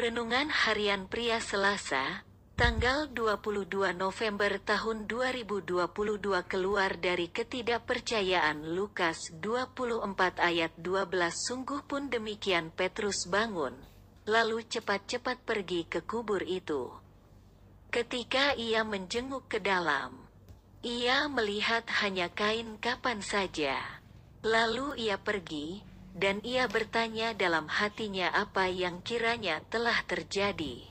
Renungan Harian Pria Selasa, tanggal 22 November tahun 2022 keluar dari ketidakpercayaan Lukas 24 ayat 12 Sungguh pun demikian Petrus bangun, lalu cepat-cepat pergi ke kubur itu. Ketika ia menjenguk ke dalam, ia melihat hanya kain kapan saja. Lalu ia pergi, dan ia bertanya dalam hatinya apa yang kiranya telah terjadi.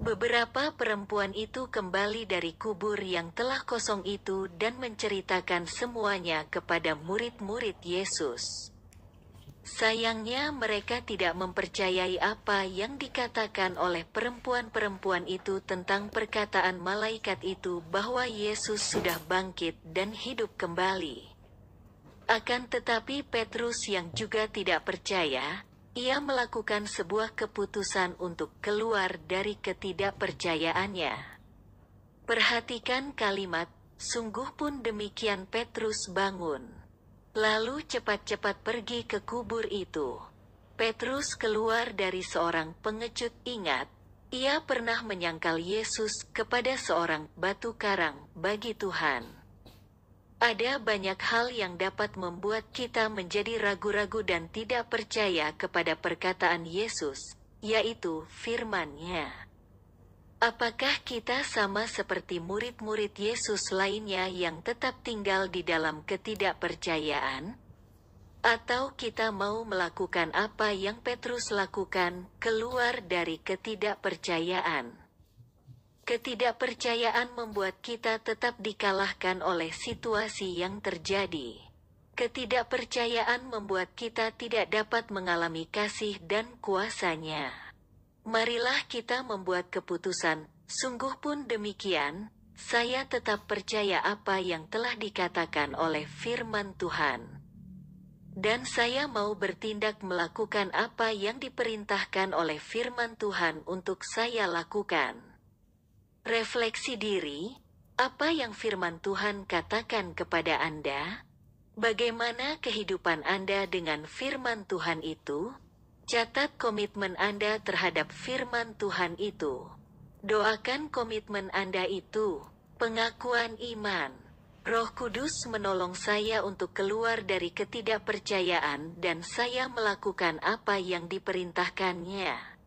Beberapa perempuan itu kembali dari kubur yang telah kosong itu dan menceritakan semuanya kepada murid-murid Yesus. Sayangnya, mereka tidak mempercayai apa yang dikatakan oleh perempuan-perempuan itu tentang perkataan malaikat itu bahwa Yesus sudah bangkit dan hidup kembali. Akan tetapi Petrus yang juga tidak percaya, ia melakukan sebuah keputusan untuk keluar dari ketidakpercayaannya. Perhatikan kalimat, sungguh pun demikian Petrus bangun. Lalu cepat-cepat pergi ke kubur itu. Petrus keluar dari seorang pengecut ingat, ia pernah menyangkal Yesus kepada seorang batu karang bagi Tuhan. Ada banyak hal yang dapat membuat kita menjadi ragu-ragu dan tidak percaya kepada perkataan Yesus, yaitu firman-Nya. Apakah kita sama seperti murid-murid Yesus lainnya yang tetap tinggal di dalam ketidakpercayaan? Atau kita mau melakukan apa yang Petrus lakukan, keluar dari ketidakpercayaan? Ketidakpercayaan membuat kita tetap dikalahkan oleh situasi yang terjadi. Ketidakpercayaan membuat kita tidak dapat mengalami kasih dan kuasanya. Marilah kita membuat keputusan, sungguh pun demikian, saya tetap percaya apa yang telah dikatakan oleh firman Tuhan. Dan saya mau bertindak melakukan apa yang diperintahkan oleh firman Tuhan untuk saya lakukan. Refleksi diri, apa yang firman Tuhan katakan kepada Anda? Bagaimana kehidupan Anda dengan firman Tuhan itu? Catat komitmen Anda terhadap firman Tuhan itu. Doakan komitmen Anda itu, pengakuan iman. Roh Kudus menolong saya untuk keluar dari ketidakpercayaan dan saya melakukan apa yang diperintahkannya.